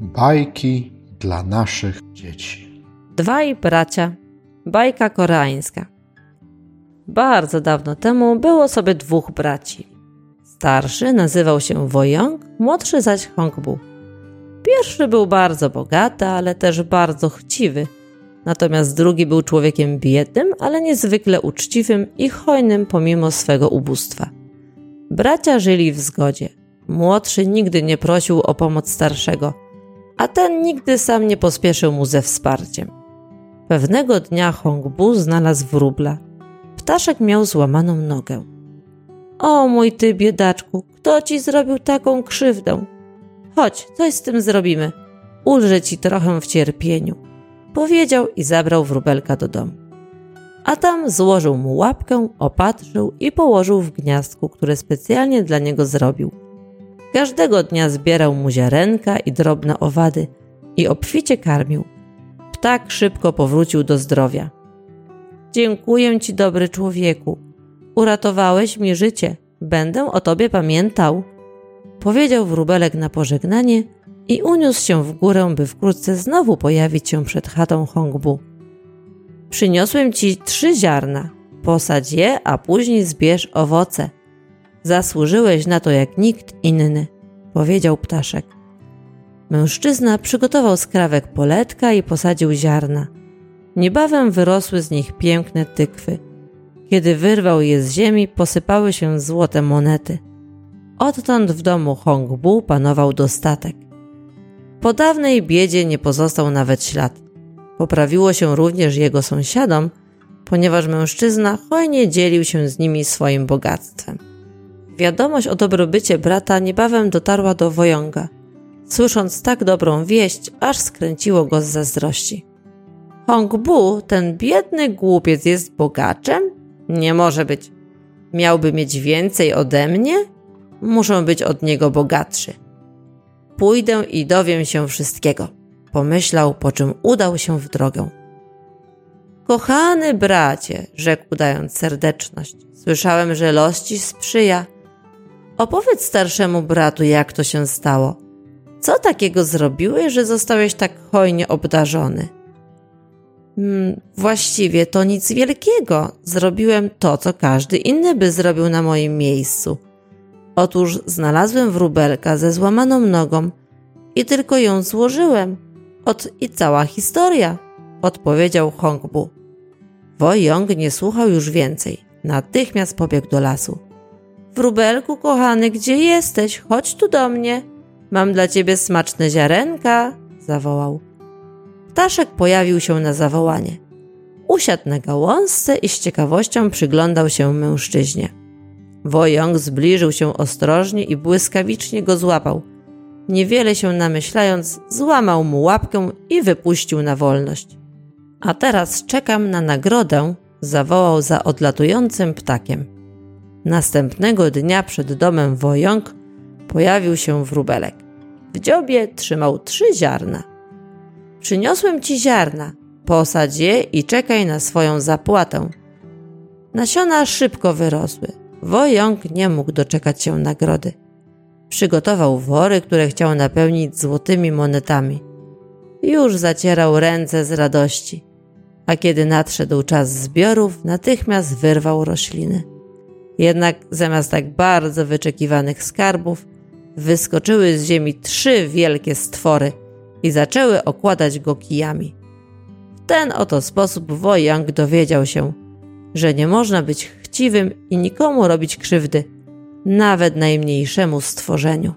Bajki dla naszych dzieci. Dwaj bracia. Bajka koreańska. Bardzo dawno temu było sobie dwóch braci. Starszy nazywał się Wojong, młodszy zaś Hongbu. Pierwszy był bardzo bogaty, ale też bardzo chciwy. Natomiast drugi był człowiekiem biednym, ale niezwykle uczciwym i hojnym pomimo swego ubóstwa. Bracia żyli w zgodzie. Młodszy nigdy nie prosił o pomoc starszego, a ten nigdy sam nie pospieszył mu ze wsparciem. Pewnego dnia Hongbu znalazł wróbla. Ptaszek miał złamaną nogę. O mój ty biedaczku, kto ci zrobił taką krzywdę? Chodź, coś z tym zrobimy. Ulżę ci trochę w cierpieniu. Powiedział i zabrał wróbelka do domu. A tam złożył mu łapkę, opatrzył i położył w gniazdku, które specjalnie dla niego zrobił. Każdego dnia zbierał mu ziarenka i drobne owady i obficie karmił. Ptak szybko powrócił do zdrowia. Dziękuję ci, dobry człowieku. Uratowałeś mi życie. Będę o tobie pamiętał. Powiedział wróbelek na pożegnanie i uniósł się w górę, by wkrótce znowu pojawić się przed chatą Hongbu. Przyniosłem ci trzy ziarna. Posadź je, a później zbierz owoce. Zasłużyłeś na to jak nikt inny, powiedział ptaszek. Mężczyzna przygotował skrawek poletka i posadził ziarna. Niebawem wyrosły z nich piękne tykwy. Kiedy wyrwał je z ziemi, posypały się złote monety. Odtąd w domu Hongbu panował dostatek. Po dawnej biedzie nie pozostał nawet ślad. Poprawiło się również jego sąsiadom, ponieważ mężczyzna hojnie dzielił się z nimi swoim bogactwem. Wiadomość o dobrobycie brata niebawem dotarła do Wojonga. Słysząc tak dobrą wieść, aż skręciło go z zazdrości. Hongbu, ten biedny głupiec jest bogaczem? Nie może być. Miałby mieć więcej ode mnie? Muszę być od niego bogatszy. Pójdę i dowiem się wszystkiego, pomyślał, po czym udał się w drogę. Kochany bracie, rzekł udając serdeczność, słyszałem, że los ci sprzyja. Opowiedz starszemu bratu, jak to się stało. Co takiego zrobiłeś, że zostałeś tak hojnie obdarzony? Hmm, właściwie to nic wielkiego. Zrobiłem to, co każdy inny by zrobił na moim miejscu. Otóż znalazłem wróbelka ze złamaną nogą i tylko ją złożyłem. Ot i cała historia, odpowiedział Hongbu. Wojong nie słuchał już więcej. Natychmiast pobiegł do lasu. Wróbelku, kochany, gdzie jesteś? Chodź tu do mnie. Mam dla ciebie smaczne ziarenka, zawołał. Ptaszek pojawił się na zawołanie. Usiadł na gałązce i z ciekawością przyglądał się mężczyźnie. Wojong zbliżył się ostrożnie i błyskawicznie go złapał. Niewiele się namyślając, złamał mu łapkę i wypuścił na wolność. A teraz czekam na nagrodę, zawołał za odlatującym ptakiem. Następnego dnia przed domem Wojong pojawił się wróbelek. W dziobie trzymał trzy ziarna. Przyniosłem ci ziarna, posadź je i czekaj na swoją zapłatę. Nasiona szybko wyrosły. Wojong nie mógł doczekać się nagrody. Przygotował wory, które chciał napełnić złotymi monetami. Już zacierał ręce z radości, a kiedy nadszedł czas zbiorów, natychmiast wyrwał rośliny. Jednak zamiast tak bardzo wyczekiwanych skarbów, wyskoczyły z ziemi trzy wielkie stwory i zaczęły okładać go kijami. W ten oto sposób Wojang dowiedział się, że nie można być chciwym i nikomu robić krzywdy, nawet najmniejszemu stworzeniu.